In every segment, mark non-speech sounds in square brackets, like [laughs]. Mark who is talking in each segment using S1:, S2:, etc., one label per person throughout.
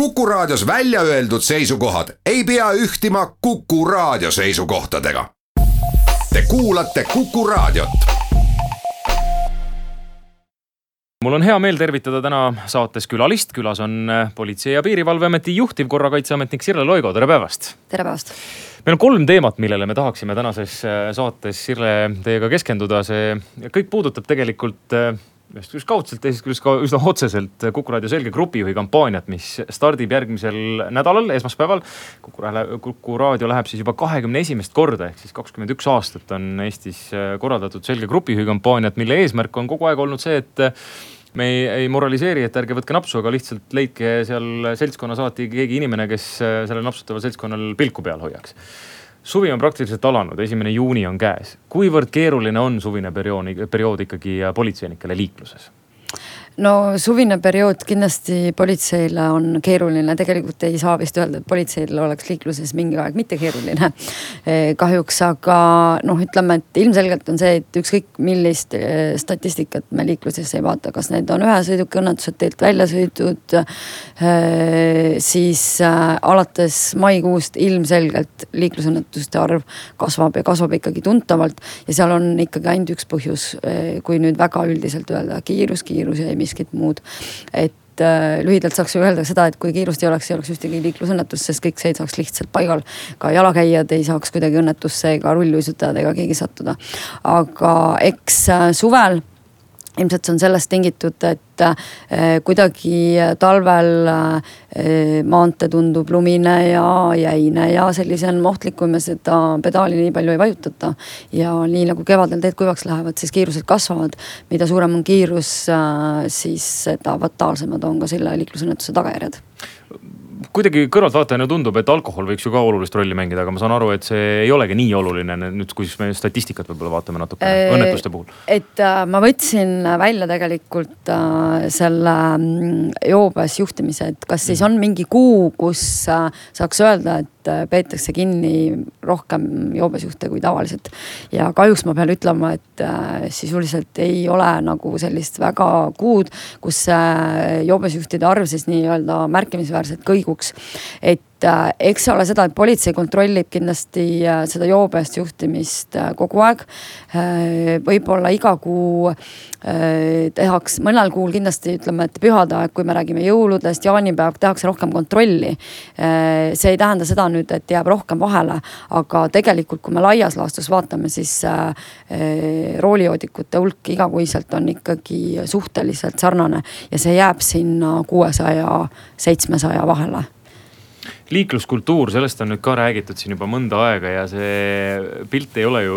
S1: Kuku Raadios välja öeldud seisukohad ei pea ühtima Kuku Raadio seisukohtadega. Te kuulate Kuku Raadiot.
S2: mul on hea meel tervitada täna saates külalist, külas on äh, Politsei- ja Piirivalveameti juhtivkorrakaitseametnik Sirle Loigo, tere päevast.
S3: tere päevast.
S2: meil on kolm teemat, millele me tahaksime tänases äh, saates, Sirle, teiega keskenduda, see kõik puudutab tegelikult äh, ühest küljest kaudselt, teisest küljest ka üsna otseselt Kuku raadio selge grupijuhi kampaaniat, mis stardib järgmisel nädalal, esmaspäeval. Kuku, Kuku raadio läheb siis juba kahekümne esimest korda ehk siis kakskümmend üks aastat on Eestis korraldatud selge grupijuhi kampaaniat, mille eesmärk on kogu aeg olnud see, et me ei, ei moraliseeri, et ärge võtke napsu, aga lihtsalt leidke seal seltskonna saati keegi inimene, kes sellel napsutaval seltskonnal pilku peal hoiaks suvi on praktiliselt alanud, esimene juuni on käes. kuivõrd keeruline on suvine periood, periood ikkagi politseinikele liikluses?
S3: No suvine periood kindlasti politseile on keeruline, tegelikult ei saa vist öelda, et politseil oleks liikluses mingi aeg mitte keeruline. [laughs] Eh, kahjuks, aga noh, ütleme, et ilmselgelt on see, et ükskõik millist eh, statistikat me liikluses ei vaata, kas need on ühe sõiduki õnnetused, teelt väljasõidud. Eh, siis alates maikuust ilmselgelt liiklusõnnetuste arv kasvab ja kasvab ikkagi tuntavalt ja seal on ikkagi ainult üks põhjus, kui nüüd väga üldiselt öelda, kiirus, kiirus ja ei miskit muud. et äh, lühidalt saaks ju öelda seda, et kui kiirust ei oleks, ei oleks ühtegi liiklusõnnetust, sest kõik seisaks lihtsalt paigal. ka jalakäijad ei saaks kuidagi õnnetusse ega rulluisutajad ega keegi sattuda. aga eks äh, suvel ilmselt see on sellest tingitud, et äh, kuidagi talvel äh, maantee tundub lumine ja jäine ja sellisem ohtlik, kui me seda pedaali nii palju ei vajutata. ja nii nagu kevadel teed kuivaks lähevad, siis kiirused kasvavad. mida suurem on kiirus, äh, siis seda fataalsemad on ka selle liiklusõnnetuse tagajärjed
S2: kuidagi kõrvaltvaatajana tundub, et alkohol võiks ju ka olulist rolli mängida, aga ma saan aru, et see ei olegi nii oluline nüüd, kui me statistikat võib-olla vaatame natukene äh, õnnetuste puhul.
S3: et äh, ma võtsin välja tegelikult äh, selle mm, joobes juhtimise, et kas siis mhm. on mingi kuu, kus äh, saaks öelda, et peetakse kinni rohkem joobesjuhte kui tavaliselt. ja kahjuks ma pean ütlema, et äh, sisuliselt ei ole nagu sellist väga kuud, kus äh, joobesjuhtide arv siis nii-öelda märkimisväärselt kõiguks. et äh, eks see ole seda, et politsei kontrollib kindlasti äh, seda joobest juhtimist äh, kogu aeg. võib-olla iga kuu tehakse, mõnel kuul kindlasti ütleme, et pühade aeg, kui me räägime jõuludest, jaanipäev, tehakse rohkem kontrolli. see ei tähenda seda nüüd, et jääb rohkem vahele, aga tegelikult, kui me laias laastus vaatame, siis roolijoodikute hulk igakuiselt on ikkagi suhteliselt sarnane ja see jääb sinna kuuesaja, seitsmesaja vahele
S2: liikluskultuur, sellest on nüüd ka räägitud siin juba mõnda aega ja see pilt ei ole ju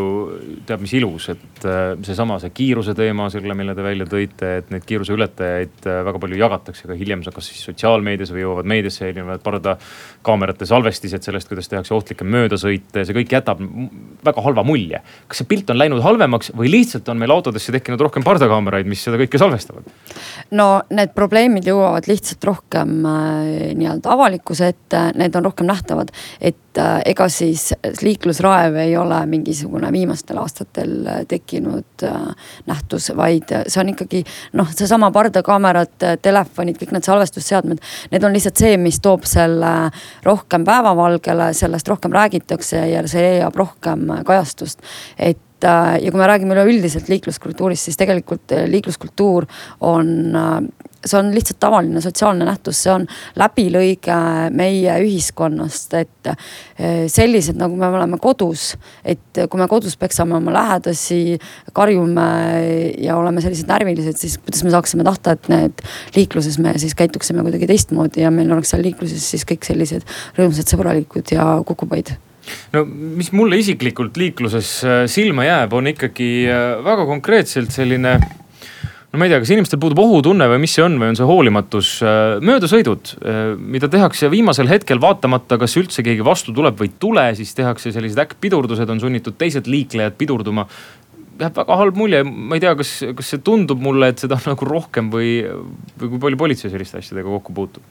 S2: teab mis ilus, et äh, seesama, see kiiruse teema, selle, mille te välja tõite, et neid kiiruseületajaid äh, väga palju jagatakse ka hiljem, kas siis sotsiaalmeedias või jõuavad meediasse erinevad pardakaamerate salvestised sellest, kuidas tehakse ohtlikke möödasõite, see kõik jätab väga halva mulje. kas see pilt on läinud halvemaks või lihtsalt on meil autodesse tekkinud rohkem pardakaameraid, mis seda kõike salvestavad?
S3: no need probleemid jõuavad lihtsalt rohkem äh, nii-öelda avalikkuse ette need on rohkem nähtavad. et äh, ega siis liiklusraev ei ole mingisugune viimastel aastatel äh, tekkinud äh, nähtus, vaid see on ikkagi noh, seesama pardakaamerad, telefonid, kõik need salvestusseadmed. Need on lihtsalt see, mis toob selle rohkem päevavalgele, sellest rohkem räägitakse ja see leiab rohkem kajastust. et ja kui me räägime üleüldiselt liikluskultuurist, siis tegelikult liikluskultuur on see on lihtsalt tavaline sotsiaalne nähtus, see on läbilõige meie ühiskonnast, et eh, sellised nagu me oleme kodus. et kui me kodus peksame oma lähedasi, karjume ja oleme sellised närvilised, siis kuidas me saaksime tahta, et need liikluses me siis käituksime kuidagi teistmoodi ja meil oleks seal liikluses siis kõik sellised rõõmsad, sõbralikud ja kukupaid
S2: no mis mulle isiklikult liikluses eh, silma jääb, on ikkagi eh, väga konkreetselt selline no ma ei tea, kas inimestel puudub ohutunne või mis see on või on see hoolimatus. Äh, möödasõidud, äh, mida tehakse viimasel hetkel vaatamata, kas üldse keegi vastu tuleb või ei tule, siis tehakse sellised äkkpidurdused, on sunnitud teised liiklejad pidurduma jääb väga halb mulje, ma ei tea, kas, kas see tundub mulle, et seda on nagu rohkem või, või kui palju politsei selliste asjadega kokku puutub?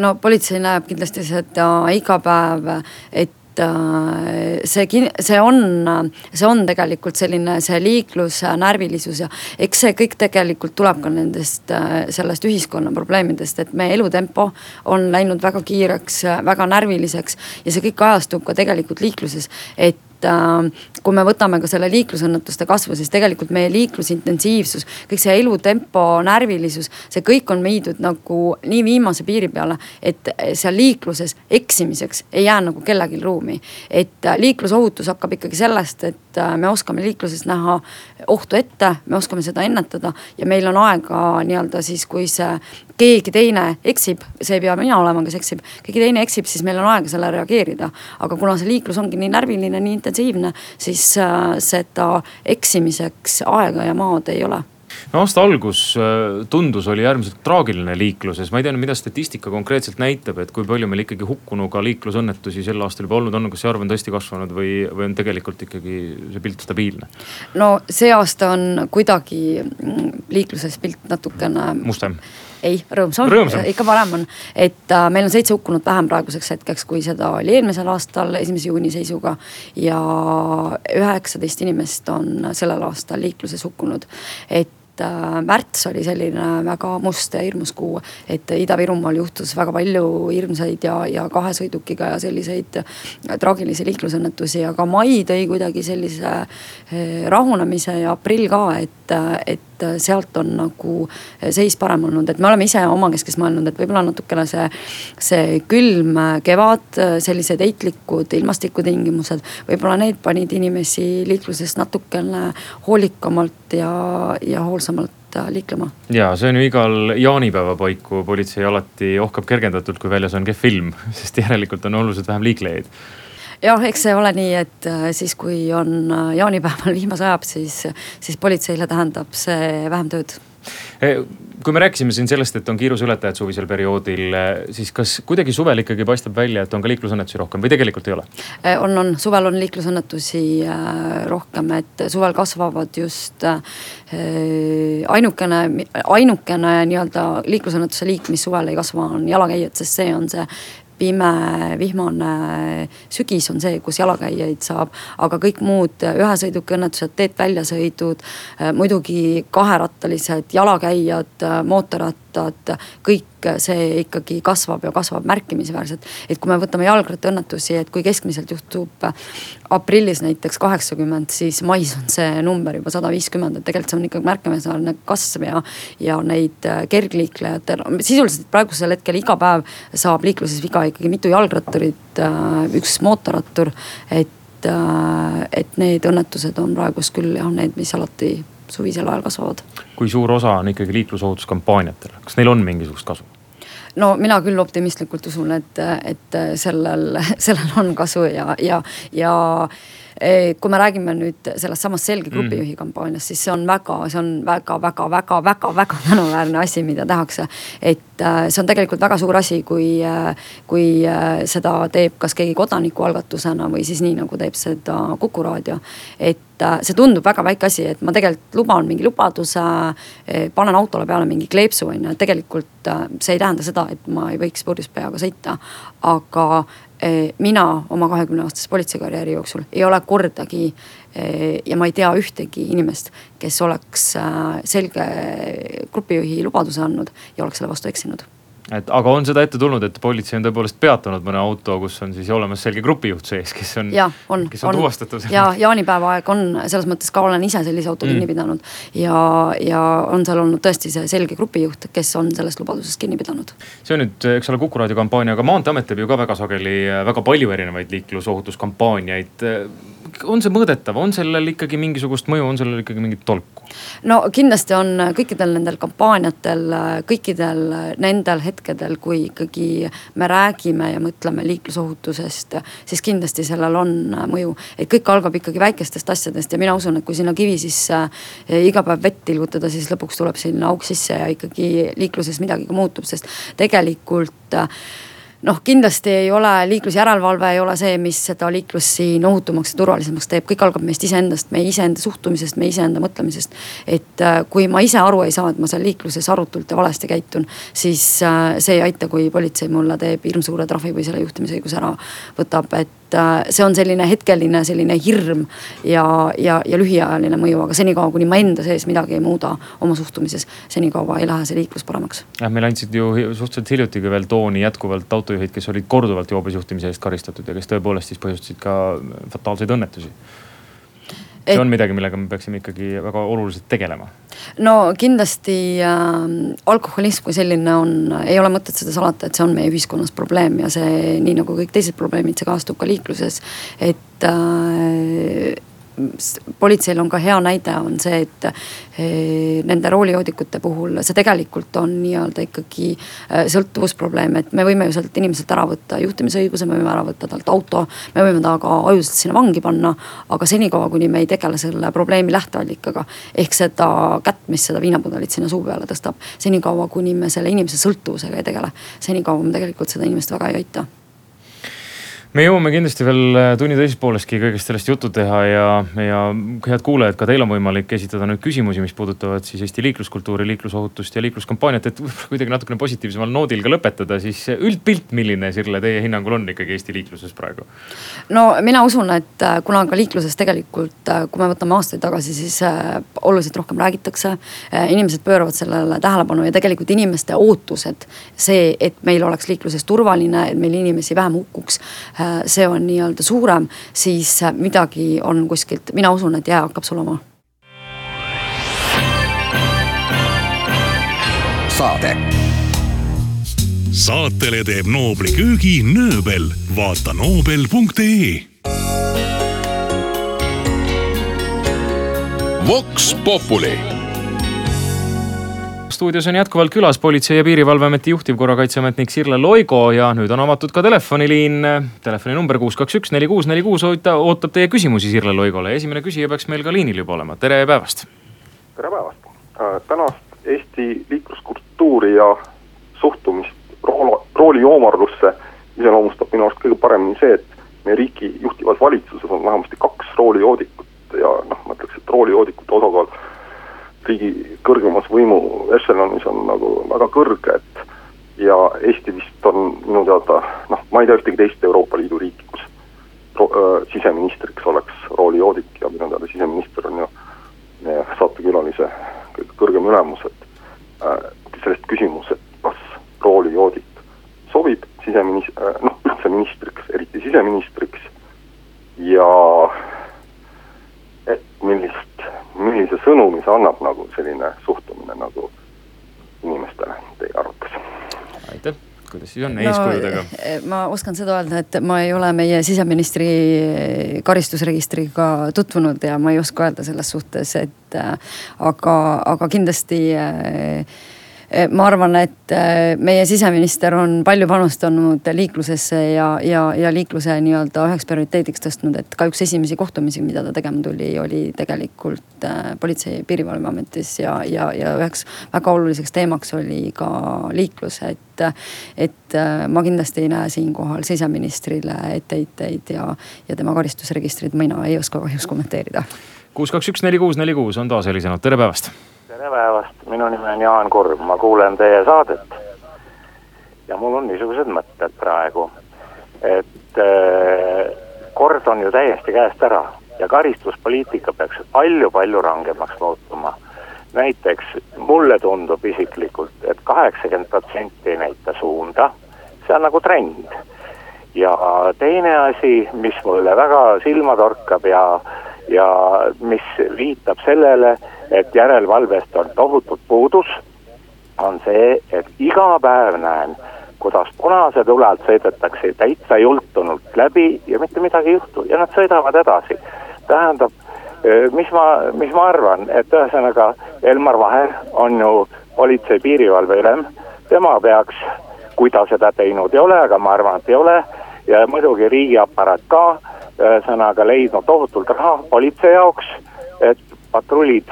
S3: no politsei näeb kindlasti seda iga päev, et äh, see, see on, see on tegelikult selline see liikluse närvilisus ja eks see kõik tegelikult tuleb ka nendest, äh, sellest ühiskonna probleemidest, et meie elutempo on läinud väga kiireks, väga närviliseks ja see kõik kajastub ka tegelikult liikluses, et äh, kui me võtame ka selle liiklusõnnetuste kasvu, siis tegelikult meie liiklusintensiivsus, kõik see elutempo, närvilisus, see kõik on viidud nagu nii viimase piiri peale, et seal liikluses eksimiseks ei jää nagu kellelgi ruumi. et äh, liiklusohutus hakkab ikkagi sellest, et äh, me oskame liikluses näha ohtu ette, me oskame seda ennetada ja meil on aega nii-öelda siis, kui see keegi teine eksib, see ei pea mina olema, kes eksib, keegi teine eksib, siis meil on aega sellele reageerida. aga kuna see liiklus ongi nii närviline, nii intensiivne, siis äh, seda eksimiseks aega ja maad ei ole
S2: no aasta algus äh, tundus, oli äärmiselt traagiline liikluses, ma ei tea, mida statistika konkreetselt näitab, et kui palju meil ikkagi hukkunuga liiklusõnnetusi sel aastal juba olnud on, kas see arv on tõesti kasvanud või, või on tegelikult ikkagi see pilt stabiilne?
S3: no see aasta on kuidagi mm, liikluses pilt natukene.
S2: mustem
S3: ei, rõõmsam, rõõmsam., ikka parem on. et äh, meil on seitse hukkunut vähem praeguseks hetkeks, kui seda oli eelmisel aastal esimese juuni seisuga. ja üheksateist inimest on sellel aastal liikluses hukkunud, et äh, märts oli selline väga must ja hirmus kuu, et Ida-Virumaal juhtus väga palju hirmsaid ja, ja kahe sõidukiga ja selliseid traagilisi liiklusõnnetusi, aga mai tõi kuidagi sellise eh, rahunemise ja aprill ka, et, et et sealt on nagu seis parem olnud, et me oleme ise omakeskis mõelnud, et võib-olla natukene see, see külm kevad, sellised heitlikud ilmastikutingimused, võib-olla need panid inimesi liikluses natukene hoolikamalt ja, ja hoolsamalt liiklema.
S2: ja see on ju igal jaanipäeva paiku politsei alati ohkab kergendatult, kui väljas on kehv ilm, [laughs] sest järelikult on oluliselt vähem liiklejaid
S3: jah, eks see ole nii, et äh, siis, kui on äh, jaanipäeval [laughs] vihma sajab, siis, siis politseile tähendab see vähem tööd
S2: e, kui me rääkisime siin sellest, et on kiiruseületajad suvisel perioodil, e, siis kas kuidagi suvel ikkagi paistab välja, et on ka liiklusõnnetusi rohkem või tegelikult ei ole?
S3: On, on, suvel on liiklusõnnetusi rohkem, et suvel kasvavad just ainukene, ainukene nii-öelda liiklusõnnetuse liik, mis suvel ei kasva, on jalakäijad, sest see on see pime, vihmane sügis on see, kus jalakäijaid saab, aga kõik muud ühesõidukiõnnetused, teed väljasõidud, muidugi kaherattalised jalakäijad, mootorrattad, kõik kõik see ikkagi kasvab ja kasvab märkimisväärselt. et kui me võtame jalgrattaõnnetusi, et kui keskmiselt juhtub aprillis näiteks kaheksakümmend, siis mais on see number juba sada viiskümmend, et tegelikult see on ikkagi märkimisväärne kasv ja, ja neid kergliiklejatel, sisuliselt praegusel hetkel iga päev saab liikluses viga ikkagi mitu jalgratturit, üks mootorrattur, et et need õnnetused on praegust küll jah, need, mis alati suvisel ajal kasvavad.
S2: Kui suur osa on ikkagi liiklusohutuskampaaniatel, kas neil on mingisugust kasu?
S3: no mina küll optimistlikult usun, et, et sellel, [laughs] sellel on kasu ja, ja, ja kui me räägime nüüd sellest samast selge mm. grupijuhi kampaaniast, siis see on väga, see on väga-väga-väga-väga-väga tänuväärne asi, mida tehakse. et äh, see on tegelikult väga suur asi, kui, äh, kui äh, seda teeb kas keegi kodanikualgatusena või siis nii nagu teeb seda Kuku raadio. et see tundub väga väike asi, et ma tegelikult luban mingi lubaduse, panen autole peale mingi kleepsu on ju, et tegelikult see ei tähenda seda, et ma ei võiks purjus peaga sõita. aga mina oma kahekümne aastase politseikarjääri jooksul ei ole kordagi ja ma ei tea ühtegi inimest, kes oleks selge grupijuhi lubaduse andnud ja oleks selle vastu eksinud
S2: et aga on seda ette tulnud, et politsei on tõepoolest peatanud mõne auto, kus on siis olemas selge grupijuht sees, kes on, kes on, on tuvastatud.
S3: ja jaanipäeva aeg on selles mõttes ka olen ise sellise auto mm. kinni pidanud ja, ja on seal olnud tõesti see selge grupijuht, kes on sellest lubadusest kinni pidanud.
S2: see on nüüd, eks ole, Kuku raadio kampaania, aga Maanteeamet teeb ju ka väga sageli väga palju erinevaid liiklusohutuskampaaniaid on see mõõdetav, on sellel ikkagi mingisugust mõju, on sellel ikkagi mingit tolku?
S3: no kindlasti on kõikidel nendel kampaaniatel, kõikidel nendel hetkedel, kui ikkagi me räägime ja mõtleme liiklusohutusest, siis kindlasti sellel on mõju. et kõik algab ikkagi väikestest asjadest ja mina usun, et kui sinna kivi sisse iga päev vett tilgutada, siis lõpuks tuleb sinna auk sisse ja ikkagi liikluses midagi ka muutub, sest tegelikult noh, kindlasti ei ole liiklusjärelevalve ei ole see, mis seda liiklust siin ohutumaks ja turvalisemaks teeb, kõik algab meist iseendast, meie iseenda suhtumisest, meie iseenda mõtlemisest. et äh, kui ma ise aru ei saa, et ma seal liikluses arutult ja valesti käitun, siis äh, see ei aita, kui politsei mulle teeb hirmsuure trahvi või selle juhtimisõiguse ära võtab, et see on selline hetkeline selline hirm ja, ja, ja lühiajaline mõju, aga senikaua, kuni ma enda sees midagi ei muuda oma suhtumises, senikaua ei lähe see liiklus paremaks.
S2: jah, meil andsid ju suhteliselt hiljuti veel tooni jätkuvalt autojuhid, kes olid korduvalt joobes juhtimise eest karistatud ja kes tõepoolest siis põhjustasid ka fataalseid õnnetusi see on midagi, millega me peaksime ikkagi väga oluliselt tegelema.
S3: no kindlasti äh, alkoholism kui selline on, ei ole mõtet seda salata, et see on meie ühiskonnas probleem ja see, nii nagu kõik teised probleemid, see kajastub ka liikluses. et äh, politseil on ka hea näide, on see, et eh, nende roolijoodikute puhul see tegelikult on nii-öelda ikkagi eh, sõltuvusprobleem, et me võime ju sealt inimeselt ära võtta juhtimisõiguse, me võime ära võtta talt auto. me võime ta ka ajuselt sinna vangi panna, aga senikaua, kuni me ei tegele selle probleemi lähteallikaga. ehk seda kätt, mis seda viinapudelit sinna suu peale tõstab, senikaua, kuni me selle inimese sõltuvusega ei tegele, senikaua me tegelikult seda inimest väga ei aita
S2: me jõuame kindlasti veel äh, tunni teises pooleski kõigest sellest juttu teha ja, ja head kuulajad, ka teil on võimalik esitada nüüd küsimusi, mis puudutavad siis Eesti liikluskultuuri, liiklusohutust ja liikluskampaaniat, et kuidagi natukene positiivsemal noodil ka lõpetada, siis üldpilt, milline Sirle teie hinnangul on ikkagi Eesti liikluses praegu?
S3: no mina usun, et äh, kuna ka liikluses tegelikult, äh, kui me võtame aastaid tagasi, siis oluliselt rohkem räägitakse. inimesed pööravad sellele tähelepanu ja tegelikult inimeste ootused, see, et meil oleks liikluses turvaline, et meil inimesi vähem hukkuks Äh, see on nii-öelda suurem, siis äh, midagi on kuskilt, mina usun, et jää hakkab sulama.
S4: saade. saatele teeb Nobli köögi Nööbel, vaata nobel.ee.
S1: Vox Populi
S2: stuudios on jätkuvalt külas Politsei- ja Piirivalveameti juhtivkorrakaitseametnik Sirle Loigo ja nüüd on avatud ka telefoniliin. telefoninumber kuus, kaks, üks, neli, kuus, neli, kuus ootab teie küsimusi Sirle Loigole. esimene küsija peaks meil ka liinil juba olema, tere päevast.
S5: tere päevast äh,, tänast Eesti liikluskultuuri ja suhtumist rool, roolijoomarlusse iseloomustab minu arust kõige paremini see, et meie riiki juhtivas valitsuses on vähemasti kaks roolijoodikut ja noh, ma ütleks, et roolijoodikute osakaal riigi kõrgemas võimu ešelonis on nagu väga kõrge, et ja Eesti vist on minu teada noh, ma ei tea ühtegi teist Euroopa Liidu riiki, kus ro-, äh, siseministriks oleks roolijoodik ja minu teada siseminister on ju saatekülalise kõige kõrgem ülemus, et äh, sellest küsimus, et kas roolijoodik sobib siseminis- äh,, noh üldse ministriks, eriti siseministriks ja et millist millise sõnumi see annab nagu selline suhtumine nagu inimestele teie arvates?
S2: aitäh kuidas siis on no, eeskujudega?
S3: Eh, ma oskan seda öelda, et ma ei ole meie siseministri karistusregistriga tutvunud ja ma ei oska öelda selles suhtes, et äh, aga, aga kindlasti äh, Eh, ma arvan, et eh, meie siseminister on palju panustanud liiklusesse ja, ja, ja liikluse nii-öelda üheks prioriteediks tõstnud, et ka üks esimesi kohtumisi, mida ta tegema tuli, oli tegelikult eh, Politsei- ja Piirivalveametis ja, ja, ja üheks väga oluliseks teemaks oli ka liiklus, et. et ma kindlasti ei näe siinkohal siseministrile etteheiteid ja, ja tema karistusregistrit mina ei oska kahjuks kommenteerida.
S2: kuus, kaks, üks, neli, kuus, neli, kuus on taas helisenud, tere päevast
S6: tere päevast, minu nimi on Jaan Kurb, ma kuulen teie saadet. ja mul on niisugused mõtted praegu, et äh, kord on ju täiesti käest ära ja karistuspoliitika peaks palju-palju rangemaks muutuma. näiteks mulle tundub isiklikult et, et kaheksakümmend protsenti ei näita suunda, see on nagu trend. ja teine asi, mis mulle väga silma torkab ja, ja mis viitab sellele et järelevalvest on tohutult puudus, on see, et iga päev näen, kuidas punase tule alt sõidetakse täitsa jultunult läbi ja mitte midagi ei juhtu ja nad sõidavad edasi. tähendab, mis ma, mis ma arvan, et ühesõnaga Elmar Vaher on ju politsei piirivalve ülem, tema peaks, kui ta seda teinud ei ole, aga ma arvan, et ei ole, ja muidugi riigiaparaat ka, ühesõnaga leidnud tohutult raha politsei jaoks, et patrullid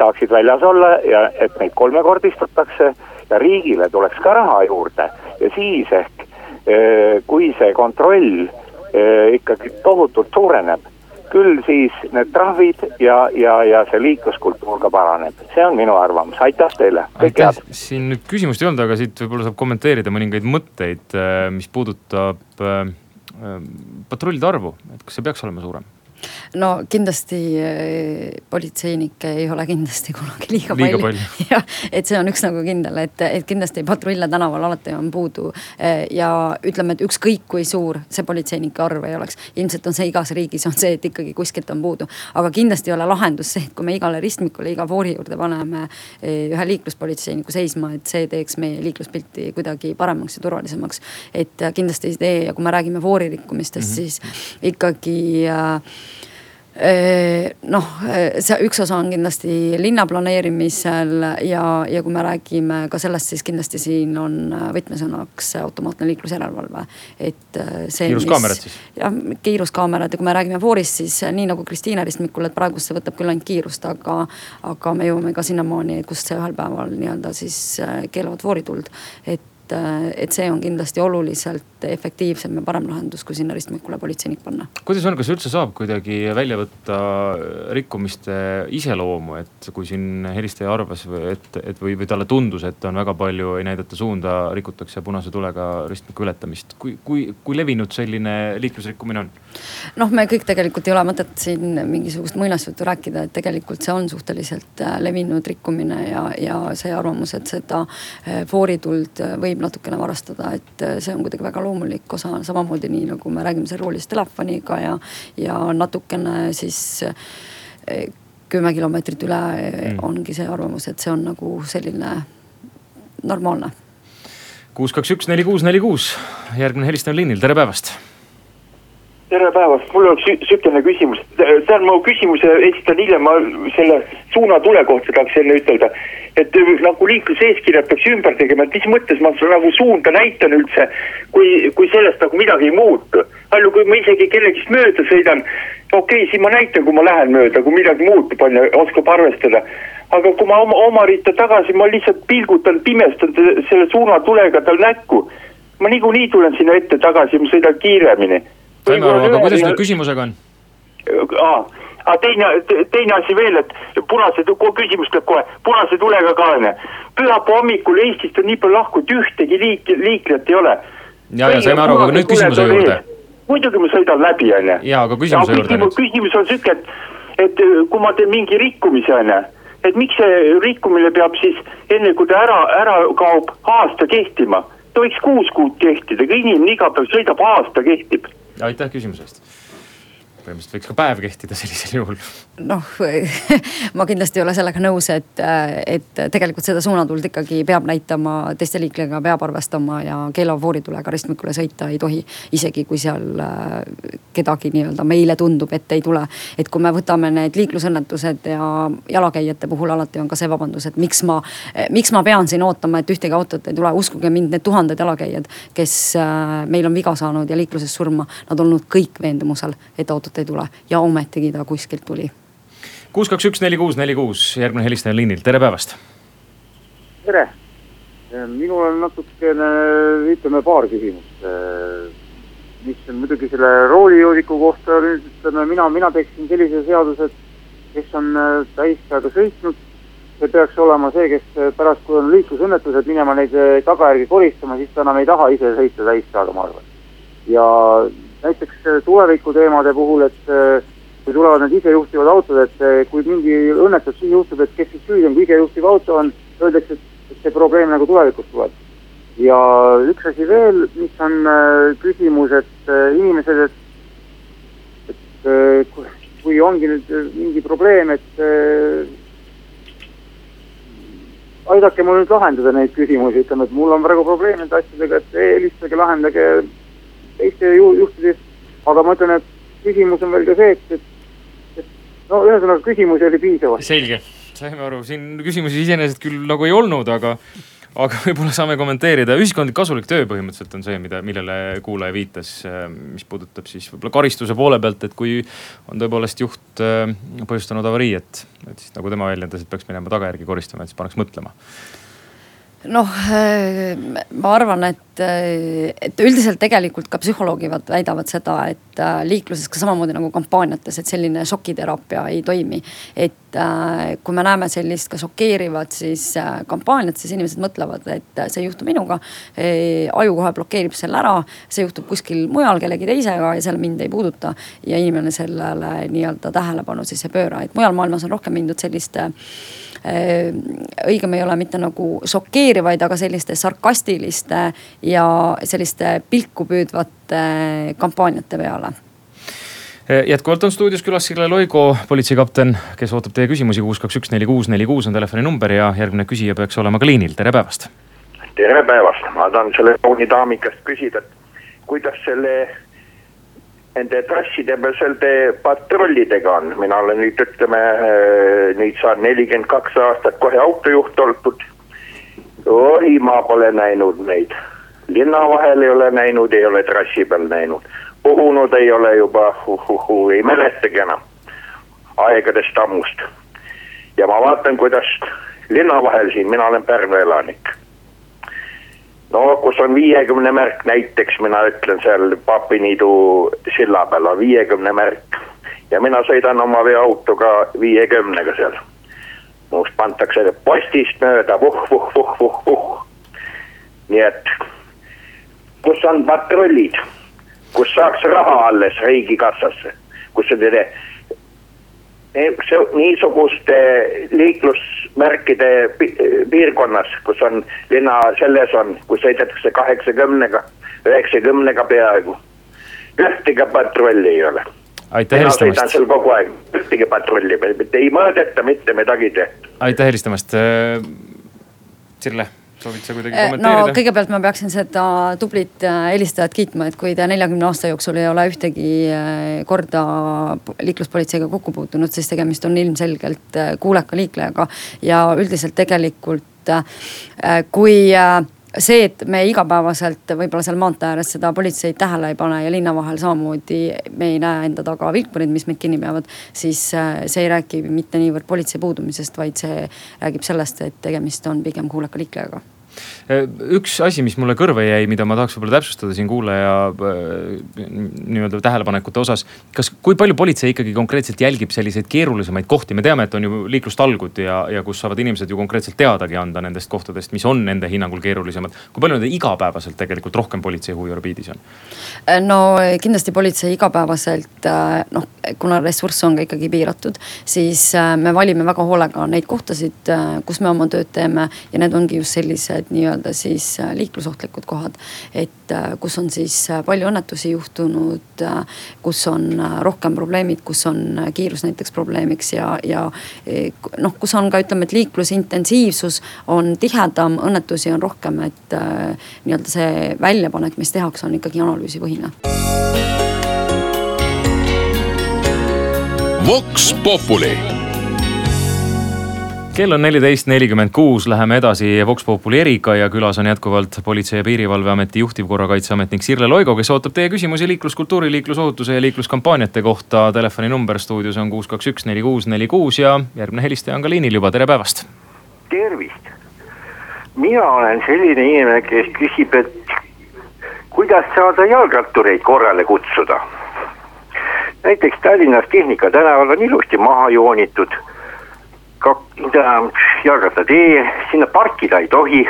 S6: saaksid väljas olla ja et neid kolmekordistatakse ja riigile tuleks ka raha juurde. Ja siis ehk eh, kui see kontroll eh, ikkagi tohutult suureneb, küll siis need trahvid ja, ja, ja see liikluskultuur ka paraneb, see on minu arvamus, aitäh teile, kõike head.
S2: siin nüüd küsimust ei olnud, aga siit võib-olla saab kommenteerida mõningaid mõtteid, eh, mis puudutab patrullide arvu, et kas see peaks olema suurem?
S3: No kindlasti äh, politseinikke ei ole kindlasti kunagi liiga,
S2: liiga
S3: palju, palju.. [laughs] jah, et see on üks nagu kindel, et, et kindlasti patrulle tänaval alati on puudu. Äh, ja ütleme, et ükskõik kui suur see politseinike arv ei oleks, ilmselt on see igas riigis on see, et ikkagi kuskilt on puudu. aga kindlasti ei ole lahendus see, et kui me igale ristmikule, iga foori juurde paneme äh, ühe liikluspolitseiniku seisma, et see teeks meie liikluspilti kuidagi paremaks ja turvalisemaks. et kindlasti ei tee ja kui me räägime foori rikkumistest mm, -hmm. siis ikkagi äh, noh, see üks osa on kindlasti linna planeerimisel ja, ja kui me räägime ka sellest, siis kindlasti siin on võtmesõnaks automaatne liiklusjärelevalve, et see.
S2: kiiruskaamerad siis?
S3: jah, kiiruskaamerad ja kui me räägime foorist, siis nii nagu Kristiina Ristmikul, et praegu see võtab küll ainult kiirust, aga, aga me jõuame ka sinnamaani, kus ühel päeval nii-öelda siis keelavad foorituld, et et see on kindlasti oluliselt efektiivsem ja parem lahendus, kui sinna ristmikule politseinik panna.
S2: kuidas on, kas üldse saab kuidagi välja võtta rikkumiste iseloomu, et kui siin helistaja arvas, et, et või, või talle tundus, et on väga palju, ei näidata suunda, rikutakse punase tulega ristmiku ületamist. kui, kui, kui levinud selline liiklusrikkumine on?
S3: noh, me kõik tegelikult ei ole mõtet siin mingisugust muinasjuttu rääkida, et tegelikult see on suhteliselt äh, levinud rikkumine ja, ja see arvamus, et seda äh, foorituld võib natukene varastada, et äh, see on kuidagi väga loomulik osa, samamoodi nii nagu me räägime seal roolis telefoniga ja, ja natukene siis eh, kümme kilomeetrit üle mm. ongi see arvamus, et see on nagu selline normaalne.
S2: kuus, kaks, üks, neli, kuus, neli, kuus, järgmine helistaja on liinil, tere päevast
S7: tere päevast, mul oleks sihukene küsimus, tähendab ma küsimuse esitan hiljem, ma selle suunatule kohta tahaks enne ütelda. Et nagu liikluseeskirjad peaks ümber tegema, et mis mõttes ma nagu suunda näitan üldse, kui, kui sellest nagu midagi ei muutu. palju, kui ma isegi kellegist mööda sõidan, okei okay,, siis ma näitan, kui ma lähen mööda, kui midagi muutub, on ju, oskab arvestada. aga kui ma oma, oma ritta tagasi, ma lihtsalt pilgutan, pimestan selle suunatulega tal näkku. ma niikuinii tulen sinna ette tagasi, ma sõidan kiiremini
S2: saime aru, aga kuidas nüüd küsimusega on?
S7: aa, aga teine, teine asi veel, et punase, küsimus tuleb kohe, punase tulega ka onju. pühapäeva hommikul Eestist on nii palju lahku, et ühtegi liik-, liiklejat ei ole.
S2: ja, ja saime aru, aga nüüd küsimuse juurde.
S7: muidugi ma sõidan läbi onju.
S2: ja, aga küsimuse juurde
S7: nüüd. küsimus on siuke, et, et kui ma teen mingi rikkumise onju et miks see rikkumine peab siis enne kui ta ära, ära kaob, aasta kehtima. ta võiks kuus kuud kehtida, kui inimene iga päev sõidab, aasta kehtib
S2: aitäh küsimuse eest põhimõtteliselt võiks ka päev kehtida sellisel juhul.
S3: noh [laughs] ma kindlasti ei ole sellega nõus, et, et tegelikult seda suunatuld ikkagi peab näitama, teiste liiklejaga peab arvestama ja keelava vooritulega ristmikule sõita ei tohi. isegi kui seal äh, kedagi nii-öelda meile tundub, et ei tule. et kui me võtame need liiklusõnnetused ja jalakäijate puhul alati on ka see vabandus, et miks ma, miks ma pean siin ootama, et ühtegi autot ei tule, uskuge mind, need tuhanded jalakäijad, kes äh, meil on viga saanud ja liikluses surma, nad olnud kõik veendumusel, et autot ei tule ja ometigi ta kuskilt tuli.
S2: kuus, kaks, üks, neli, kuus, neli, kuus, järgmine helistaja liinil, tere päevast.
S8: tere, minul on natukene, ütleme paar küsimust. mis on muidugi selle roolijoodiku kohta nüüd ütleme, mina, mina teeksin sellise seaduse, et kes on täisaega sõitnud, see peaks olema see, kes pärast, kui on liiklusõnnetused, minema neid tagajärgi koristama, siis ta enam ei taha ise sõita täisaega, ma arvan. ja näiteks äh, tulevikuteemade puhul, et äh, kui tulevad need isejuhtivad autod, et äh, kui mingi õnnetus siin juhtub, et kes siis süüdi on, kui isejuhtiv auto on, öeldakse, et see probleem nagu tulevikus tuleb. ja üks asi veel, mis on küsimus, et inimesed, et, et kui, ongi nüüd mingi probleem, et aidake mul nüüd lahendada neid küsimusi, ütleme, et mul on praegu probleem nende asjadega, et helistage, lahendage teiste ju, juhtide eest. aga ma ütlen, et küsimus on veel ka see, et, et, et no ühesõnaga küsimusi oli piisavalt.
S2: selge, saime aru, siin küsimusi iseenesest küll nagu ei olnud, aga, aga võib-olla saame kommenteerida. ühiskondlik kasulik töö põhimõtteliselt on see, mida, millele kuulaja viitas, mis puudutab siis võib-olla karistuse poole pealt, et kui on tõepoolest juht äh, põhjustanud avarii, et, et siis nagu tema väljendas, et peaks minema tagajärgi koristama, et siis paneks mõtlema
S3: noh, ma arvan, et et, et üldiselt tegelikult ka psühholoogid väidavad seda, et äh, liikluses ka samamoodi nagu kampaaniates, et selline šokiteraapia ei toimi. et äh, kui me näeme sellist ka šokeerivat siis äh, kampaaniat, siis inimesed mõtlevad, et see ei juhtu minuga. aju kohe blokeerib selle ära, see juhtub kuskil mujal kellegi teisega ja seal mind ei puuduta. ja inimene sellele nii-öelda tähelepanu siis ei pööra, et mujal maailmas on rohkem mindud selliste Äh, õigem ei ole mitte nagu šokeerivaid, aga selliste sarkastiliste ja selliste pilku püüdvate kampaaniate peale.
S2: Äh, jätkuvalt on stuudios külas Sirle Loigo, politseikapten, kes ootab teie küsimusi, kuus, kaks, üks, neli, kuus, neli, kuus on telefoninumber ja järgmine küsija peaks olema ka liinil, tere päevast.
S9: tere päevast, ma tahan selle Tooni daami käest küsida, et kuidas selle nende trasside peal nende patrullidega on, mina olen nüüd ütleme, äh, nüüd saan nelikümmend kaks aastat kohe autojuht oldud. oi, ma pole näinud neid, linna vahel ei ole näinud, ei ole trassi peal näinud, puhunud ei ole juba uh,, uh, uh, ei mäletagi enam aegadest ammust. ja ma vaatan, kuidas linna vahel siin, mina olen Pärnu elanik no kus on viiekümne märk näiteks, mina ütlen seal Papiniidu silla peal on viiekümne märk ja mina sõidan oma veoautoga viiekümnega seal. must pantakse postist mööda vuh-vuh-vuh-vuh-vuh. nii et kus on patrullid, kus saaks raha alles riigikassasse, kus on niisuguste liiklusmärkide piirkonnas, kus on linna, selles on, kus sõidetakse kaheksakümnega, üheksakümnega peaaegu. ühtegi patrulli ei ole.
S2: aitäh helistamast.
S9: sõidan seal kogu aeg, ühtegi patrulli, ei mõõdeta mitte midagi tehta.
S2: aitäh helistamast, äh, Sirle soovid sa kuidagi
S3: eh,
S2: kommenteerida?
S3: no kõigepealt ma peaksin seda tublit äh, helistajat kiitma, et kui ta neljakümne aasta jooksul ei ole ühtegi äh, korda liikluspolitseiga kokku puutunud, siis tegemist on ilmselgelt äh, kuuleka liiklejaga. ja üldiselt tegelikult kui see, et me igapäevaselt võib-olla seal maantee ääres seda politseid tähele ei pane ja linna vahel samamoodi me ei näe enda taga vilkureid, mis meid kinni peavad. siis see ei räägi mitte niivõrd politsei puudumisest, vaid see räägib sellest, et tegemist on pigem kuuleka liiklejaga
S2: Äh, üks asi, mis mulle kõrva jäi, mida ma tahaks võib-olla täpsustada siin kuulaja äh, nii-öelda tähelepanekute osas. kas, kui palju politsei ikkagi konkreetselt jälgib selliseid keerulisemaid kohti, me teame, et on ju liiklustalgud ja, ja kus saavad inimesed ju konkreetselt teadagi anda nendest kohtadest, mis on nende hinnangul keerulisemad. kui palju nende igapäevaselt tegelikult rohkem politsei huviorbiidis on?
S3: Äh, no kindlasti politsei igapäevaselt noh, kuna ressurss on ka ikkagi piiratud, siis me valime väga hoolega neid kohtasid, kus me oma tööd teeme ja need ongi just sellised nii-öelda siis äh, liiklusohtlikud kohad. et äh, kus on siis äh, palju õnnetusi juhtunud, kus on rohkem probleemid, kus on kiirus näiteks probleemiks ja, ja noh, kus on ka ütleme, et liiklusintensiivsus on tihedam, õnnetusi on rohkem, et nii-öelda see väljapanek, mis tehakse, on ikkagi analüüsipõhine.
S1: Vox Populi
S2: kell on neliteist nelikümmend kuus, läheme edasi Vox Populi eriga ja külas on jätkuvalt Politsei- ja Piirivalveameti juhtivkorrakaitseametnik Sirle Loigo, kes ootab teie küsimusi liikluskultuuri, liiklusohutuse ja liikluskampaaniate kohta. telefoninumber stuudios on kuus, kaks, üks, neli, kuus, neli, kuus ja järgmine helistaja on ka liinil juba, tere päevast.
S9: tervist, mina olen selline inimene, kes küsib, et kuidas saada jalgrattureid korrale kutsuda. näiteks Tallinnas Tehnika tänaval on ilusti maha joonitud jalgrattatee, sinna parkida ei tohi.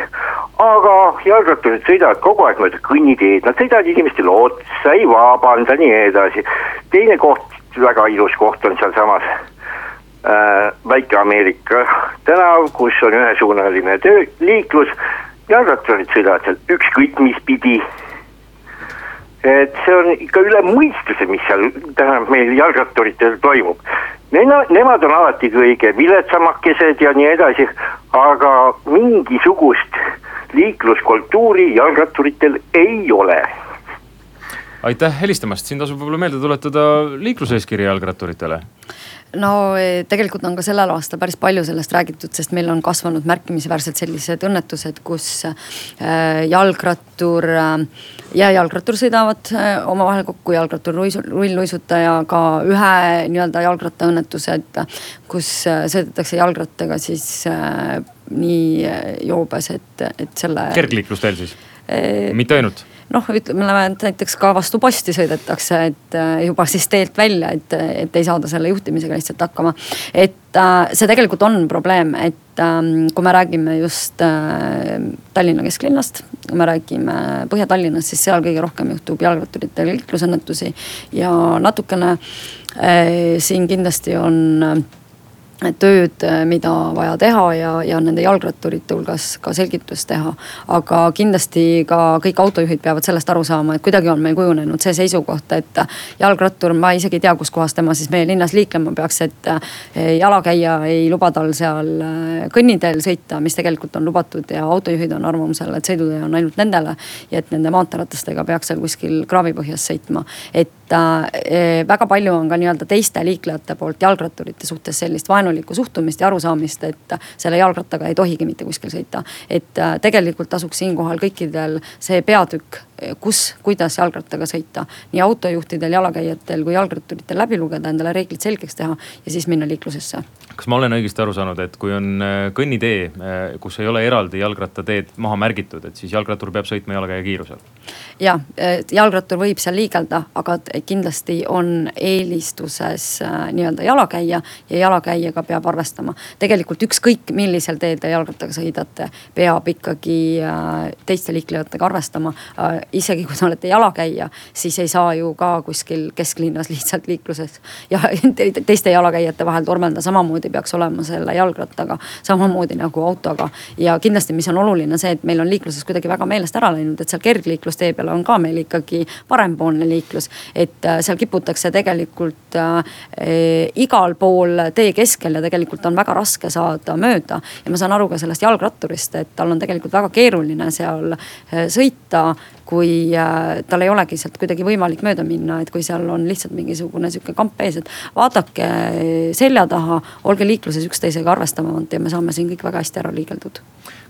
S9: aga jalgratturid sõidavad kogu aeg mööda kõnniteed, nad sõidavad inimestele otsa, ei vabanda, nii edasi. teine koht, väga ilus koht on sealsamas äh, Väike-Ameerika tänav, kus on ühesuunaline töö, liiklus. jalgratturid sõidavad seal ükskõik mis pidi et see on ikka üle mõistuse, mis seal tähendab meil jalgratturitel toimub. Nena, nemad on alati kõige viletsamakesed ja nii edasi, aga mingisugust liikluskultuuri jalgratturitel ei ole.
S2: aitäh helistamast, siin tasub võib-olla meelde tuletada liikluseeskiri jalgratturitele
S3: no e, tegelikult on ka sellel aastal päris palju sellest räägitud, sest meil on kasvanud märkimisväärselt sellised õnnetused, kus äh, jalgrattur äh, ja jalgrattur sõidavad omavahel kokku, jalgrattur, rullluisutaja, ka ühe nii-öelda jalgrattaõnnetused, kus sõidetakse jalgrattaga siis nii joobes, et, et selle.
S2: kergliiklusteel siis mitte ainult
S3: noh, ütleme et näiteks ka vastu posti sõidetakse, et äh, juba siis teelt välja, et, et ei saada selle juhtimisega lihtsalt hakkama. et äh, see tegelikult on probleem, et ähm, kui me räägime just äh, Tallinna kesklinnast, kui me räägime Põhja-Tallinnast, siis seal kõige rohkem juhtub jalgratturitel liiklusõnnetusi ja natukene siin kindlasti on tööd, äh, mida vaja teha ja, ja nende jalgratturite hulgas ka selgitust teha. aga kindlasti ka kõik autojuhid peavad sellest aru saama, et kuidagi on meil kujunenud see seisukoht, et jalgrattur, ma isegi ei tea, kuskohast tema siis meie linnas liiklema peaks, et äh, jalakäija ei luba tal seal äh, kõnniteel sõita, mis tegelikult on lubatud ja autojuhid on arvamusel, et sõidutee on ainult nendele. ja et nende maanteeratastega peaks seal kuskil kraavipõhjas sõitma, et väga palju on ka nii-öelda teiste liiklejate poolt jalgratturite suhtes sellist vaenu vaenulikku suhtumist ja arusaamist, et selle jalgrattaga ei tohigi mitte kuskil sõita. et äh, tegelikult tasuks siinkohal kõikidel see peatükk, kus, kuidas jalgrattaga sõita. nii autojuhtidel, jalakäijatel kui jalgratturitel läbi lugeda, endale reeglid selgeks teha ja siis minna liiklusesse
S2: kas ma olen õigesti aru saanud, et kui on äh, kõnnitee, äh, kus ei ole eraldi jalgrattateed maha märgitud, et siis jalgrattur peab sõitma jalakäija kiirusel?
S3: ja, jalgrattur võib seal liigelda, aga kindlasti on eelistuses äh, nii-öelda jalakäija ja jalakäijaga peab arvestama. tegelikult ükskõik millisel teel te jalgrattaga sõidate, peab ikkagi teiste liiklejatega arvestama. Isegi kui te olete jalakäija, siis ei saa ju ka kuskil kesklinnas lihtsalt liikluses ja [laughs] teiste jalakäijate vahel tormelda samamoodi peaks olema selle jalgrattaga, samamoodi nagu autoga. ja kindlasti, mis on oluline, see, et meil on liikluses kuidagi väga meelest ära läinud, et seal kergliiklustee peal on ka meil ikkagi parempoolne liiklus. et äh, seal kiputakse tegelikult äh, igal pool tee keskel ja tegelikult on väga raske saada mööda. ja ma saan aru ka sellest jalgratturist, et tal on tegelikult väga keeruline seal äh, sõita kui äh, tal ei olegi sealt kuidagi võimalik mööda minna, et kui seal on lihtsalt mingisugune sihuke kamp ees, et vaadake selja taha, olge liikluses üksteisega arvestavamad ja me saame siin kõik väga hästi ära liigeldud.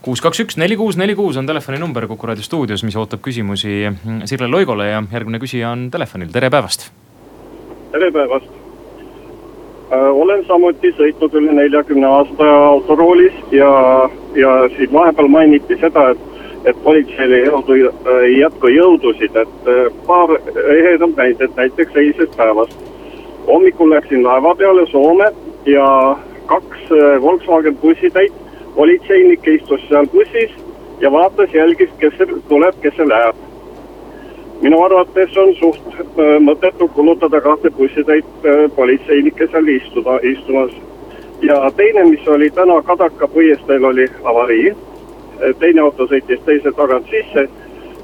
S2: kuus, kaks, üks, neli, kuus, neli, kuus on telefoninumber Kuku raadio stuudios, mis ootab küsimusi Sirle Loigole ja järgmine küsija on telefonil, tere päevast.
S10: tere päevast äh, olen samuti sõitnud üle neljakümne aasta autoroolis ja, ja siin vahepeal mainiti seda, et et politseil ei jõudu, ei jätku jõudusid, et äh, paar ehedat näidet näiteks eilsest päevast. hommikul läksin laeva peale Soome ja kaks äh, Volkswagen bussitäit politseinikke istus seal bussis ja vaatas, jälgis, kes tuleb, kes läheb. minu arvates on suht äh, mõttetu kulutada kahte bussitäit politseinikke seal istuda, istumas. ja teine, mis oli täna Kadaka põiesteel oli avarii teine auto sõitis teise tagant sisse.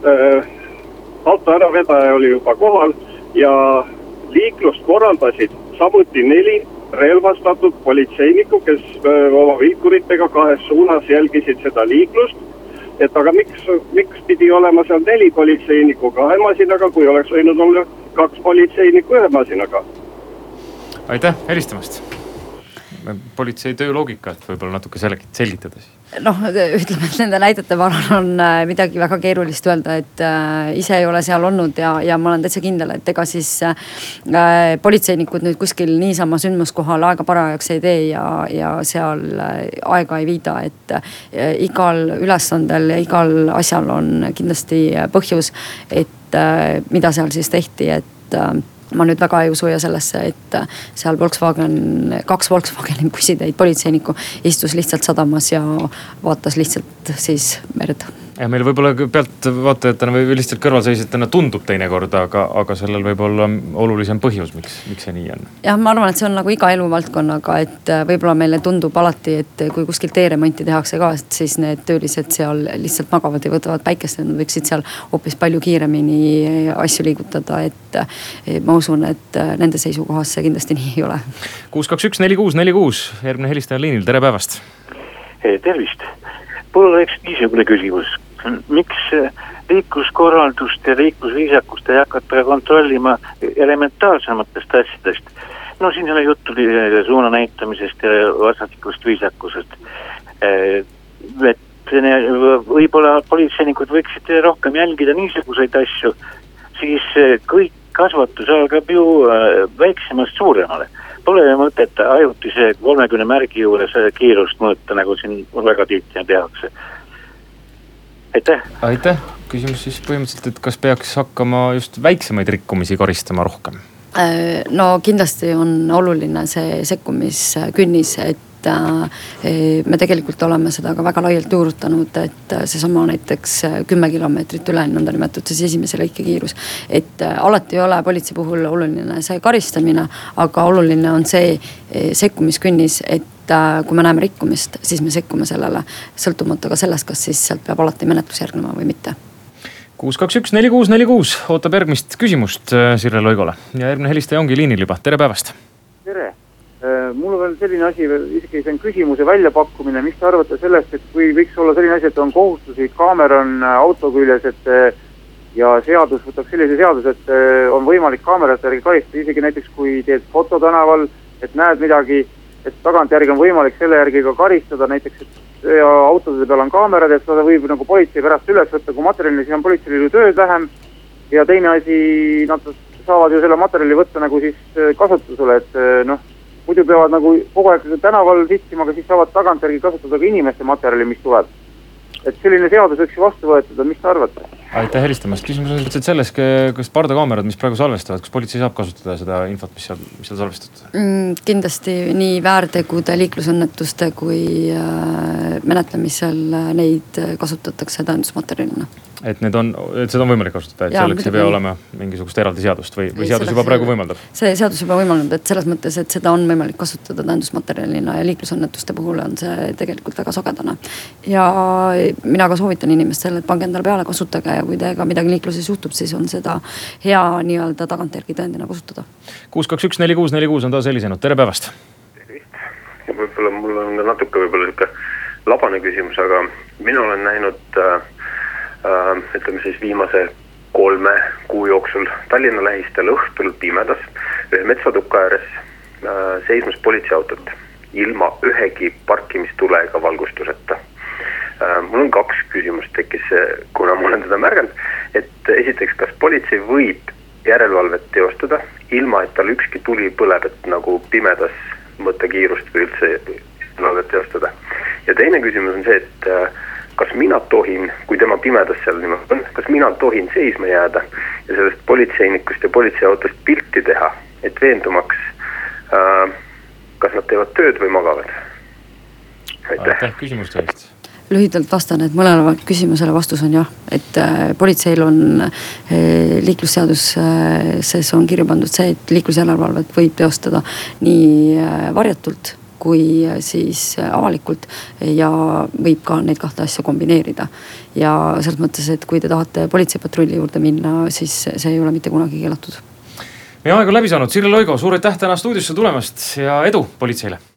S10: Äh, auto äravedaja oli juba kohal ja liiklust korraldasid samuti neli relvastatud politseinikku, kes äh, oma vilkuritega kahes suunas jälgisid seda liiklust. et aga miks, miks pidi olema seal neli politseinikku kahe masinaga, kui oleks võinud olla kaks politseinikku ühe masinaga?
S2: aitäh helistamast politsei töö loogikat võib-olla natuke selgitada siis?
S3: noh, ütleme, et nende näidete varal on äh, midagi väga keerulist öelda, et äh, ise ei ole seal olnud ja, ja ma olen täitsa kindel, et ega siis äh, politseinikud nüüd kuskil niisama sündmuskohal aega parajaks ei tee ja, ja seal äh, aega ei viida, et äh, igal ülesandel ja igal asjal on kindlasti põhjus, et äh, mida seal siis tehti, et ma nüüd väga ei usu ja sellesse, et seal Volkswagen, kaks Volkswageni [laughs] bussitäit politseinikku istus lihtsalt sadamas ja vaatas lihtsalt siis merd
S2: ja meil võib-olla pealtvaatajatena või lihtsalt kõrvalseisjatena tundub teinekord, aga, aga sellel võib olla olulisem põhjus, miks, miks see nii on.
S3: jah, ma arvan, et see on nagu iga eluvaldkonnaga, et äh, võib-olla meile tundub alati, et kui kuskil teeremonti tehakse ka, et siis need töölised seal lihtsalt magavad ja võtavad päikest, et nad võiksid seal hoopis palju kiiremini asju liigutada, et äh, ma usun, et äh, nende seisukohast see kindlasti nii ei ole.
S2: kuus, kaks, üks, neli, kuus, neli, kuus, järgmine helistaja liinil, tere päevast.
S11: tervist, mul oleks niisugune küsimus miks liikluskorraldust ja liiklusviisakust ei hakata kontrollima elementaarsematest asjadest. no siin oli juttu suuna näitamisest ja vastastikust viisakusest. et võib-olla politseinikud võiksid rohkem jälgida niisuguseid asju, siis kõik kasvatus algab ju väiksemast suuremale. Pole mõtet ajutise kolmekümne märgi juures kiirust mõõta, nagu siin väga tihti tehakse aitäh.
S2: aitäh, küsimus siis põhimõtteliselt, et kas peaks hakkama just väiksemaid rikkumisi karistama rohkem?
S3: Äh, no kindlasti on oluline see sekkumiskünnis, et äh, me tegelikult oleme seda ka väga laialt juurutanud, et seesama näiteks kümme kilomeetrit üle nõndanimetatud siis esimese lõike kiirus. et äh, alati ei ole politsei puhul oluline see karistamine, aga oluline on see sekkumiskünnis, et kui me näeme rikkumist, siis me sekkume sellele, sõltumata ka sellest, kas siis sealt peab alati menetlus järgnema või mitte.
S2: kuus, kaks, üks, neli, kuus, neli, kuus. ootab järgmist küsimust äh, Sirle Loigole. ja järgmine helistaja ongi liinil juba, tere päevast.
S8: tere, äh, mul on veel selline asi veel, isegi see on küsimuse väljapakkumine, mis te arvate sellest, et kui võiks olla selline asi, et on kohustuslik kaamera on äh, auto küljes, et ja seadus võtab sellise seaduse, et on võimalik kaamerate järgi karistada, isegi näiteks kui teed foto tänaval, et näed midagi, et tagantjärgi on võimalik selle järgi ka karistada, näiteks et autode peal on kaamerad, et seda võib nagu politsei pärast üles võtta kui materjali, siis on politseil ju tööd vähem. ja teine asi, nad saavad ju selle materjali võtta nagu siis äh, kasutusele, et äh, noh, muidu peavad nagu kogu aeg tänaval sittima, aga siis saavad tagantjärgi kasutada ka inimeste materjali, mis tuleb. et selline seadus võiks ju vastu võetud, mis te arvate?
S2: Aitäh helistamast, küsimus on lihtsalt selles, kas pardakaamerad, mis praegu salvestavad, kas politsei saab kasutada seda infot, mis seal, mis seal salvestatud
S3: mm,? kindlasti nii väärtegude, liiklusõnnetuste kui äh, menetlemisel neid kasutatakse tõendusmaterjalina
S2: et need on, et seda on võimalik kasutada, et ja, selleks ei pea olema mingisugust eraldi seadust või, või seadus juba praegu võimaldab?
S3: see seadus juba võimaldab, et selles mõttes, et seda on võimalik kasutada tõendusmaterjalina ja liiklusõnnetuste puhul on see tegelikult väga sagedane. ja mina ka soovitan inimestele, et pange endale peale, kasutage ja kui teiega midagi liikluses juhtub, siis on seda hea nii-öelda tagantjärgi tõendina kasutada.
S2: kuus, kaks, üks, neli, kuus, neli, kuus on taas helisenud, tere päevast.
S12: tervist, võib-olla mul on natuke võib-olla sihuke labane küsimus, aga mina olen näinud äh, Äh, ütleme siis viimase kolme kuu jooksul Tallinna lähistel õhtul pimedas ühe metsatuka ääres äh, seismas politseiautot ilma ühegi parkimistulega valgustuseta. Äh, mul on kaks küsimust tekkis, kuna ma olen teda märganud, et esiteks, kas politsei võib järelevalvet teostada, ilma et tal ükski tuli põleb, et nagu pimedas mõttekiirust või üldse järelevalvet teostada. ja teine küsimus on see, et kas mina tohin, kui tema pimedas seal niimoodi on, kas mina tohin seisma jääda ja sellest politseinikust ja politseiautost pilti teha, et veendumaks äh,, kas nad teevad tööd või magavad.
S2: aitäh küsimuste eest
S3: lühidalt vastan, et mõlemale küsimusele vastus on jah, et äh, politseil on äh, liiklusseaduses on kirja pandud see, et liiklusjärelevalvet võib teostada nii äh, varjatult kui siis avalikult ja võib ka neid kahte asja kombineerida. ja selles mõttes, et kui te tahate politseipatrulli juurde minna, siis see ei ole mitte kunagi keelatud.
S2: meie aeg on läbi saanud, Sirle Loigo, suur aitäh täna stuudiosse tulemast ja edu politseile